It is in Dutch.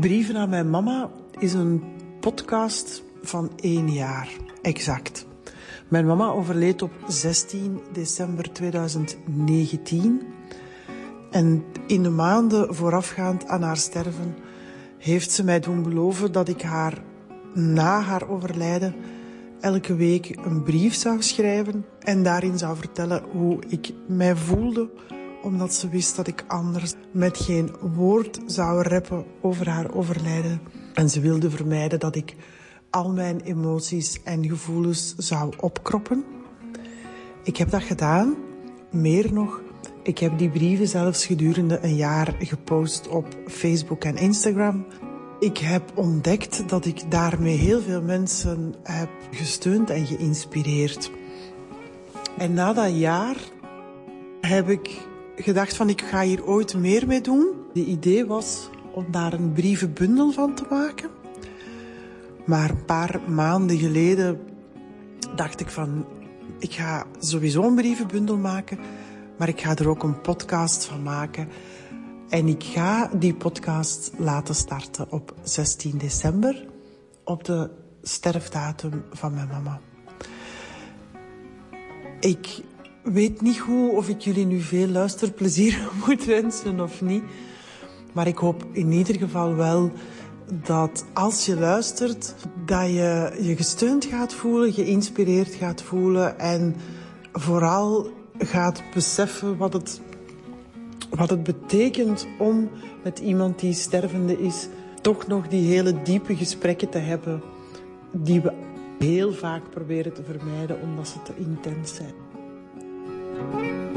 Brieven aan mijn mama is een podcast van één jaar, exact. Mijn mama overleed op 16 december 2019. En in de maanden voorafgaand aan haar sterven heeft ze mij doen beloven dat ik haar na haar overlijden elke week een brief zou schrijven en daarin zou vertellen hoe ik mij voelde, omdat ze wist dat ik anders met geen woord zou reppen over haar overlijden. En ze wilde vermijden dat ik al mijn emoties en gevoelens zou opkroppen. Ik heb dat gedaan. Meer nog, ik heb die brieven zelfs gedurende een jaar gepost op Facebook en Instagram. Ik heb ontdekt dat ik daarmee heel veel mensen heb gesteund en geïnspireerd. En na dat jaar heb ik gedacht van ik ga hier ooit meer mee doen. De idee was om daar een brievenbundel van te maken. Maar een paar maanden geleden dacht ik van ik ga sowieso een brievenbundel maken, maar ik ga er ook een podcast van maken. En ik ga die podcast laten starten op 16 december, op de sterfdatum van mijn mama. Ik weet niet hoe of ik jullie nu veel luisterplezier moet wensen of niet. Maar ik hoop in ieder geval wel dat als je luistert, dat je je gesteund gaat voelen, geïnspireerd gaat voelen en vooral gaat beseffen wat het wat het betekent om met iemand die stervende is, toch nog die hele diepe gesprekken te hebben, die we heel vaak proberen te vermijden omdat ze te intens zijn. Thank you.